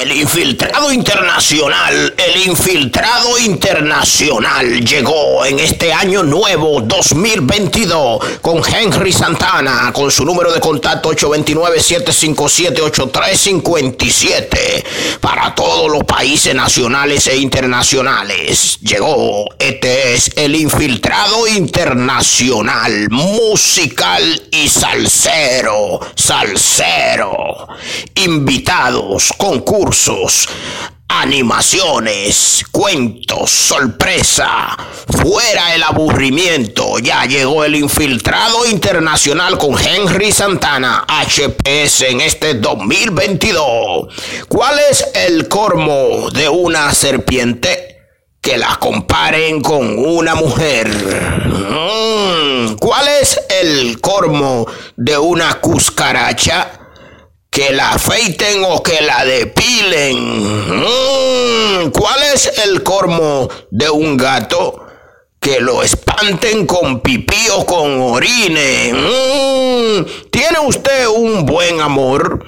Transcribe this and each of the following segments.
El infiltrado internacional, el infiltrado internacional llegó en este año nuevo 2022 con Henry Santana con su número de contacto 829-757-8357 para todos los países nacionales e internacionales. Llegó, este es el infiltrado internacional musical y salsero, salsero. Invitados, concursos cursos, animaciones, cuentos, sorpresa. Fuera el aburrimiento, ya llegó el infiltrado internacional con Henry Santana, HPS en este 2022. ¿Cuál es el cormo de una serpiente? Que la comparen con una mujer. Mm, ¿Cuál es el cormo de una cuscaracha? Que la afeiten o que la depilen. Mm, ¿Cuál es el cormo de un gato? Que lo espanten con pipí o con orine. Mm, ¿Tiene usted un buen amor?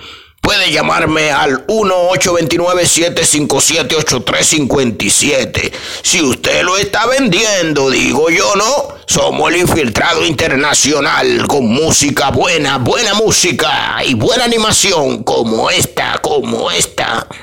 Puede llamarme al 1-829-757-8357. Si usted lo está vendiendo, digo yo no. Somos el infiltrado internacional con música buena, buena música y buena animación como esta, como esta.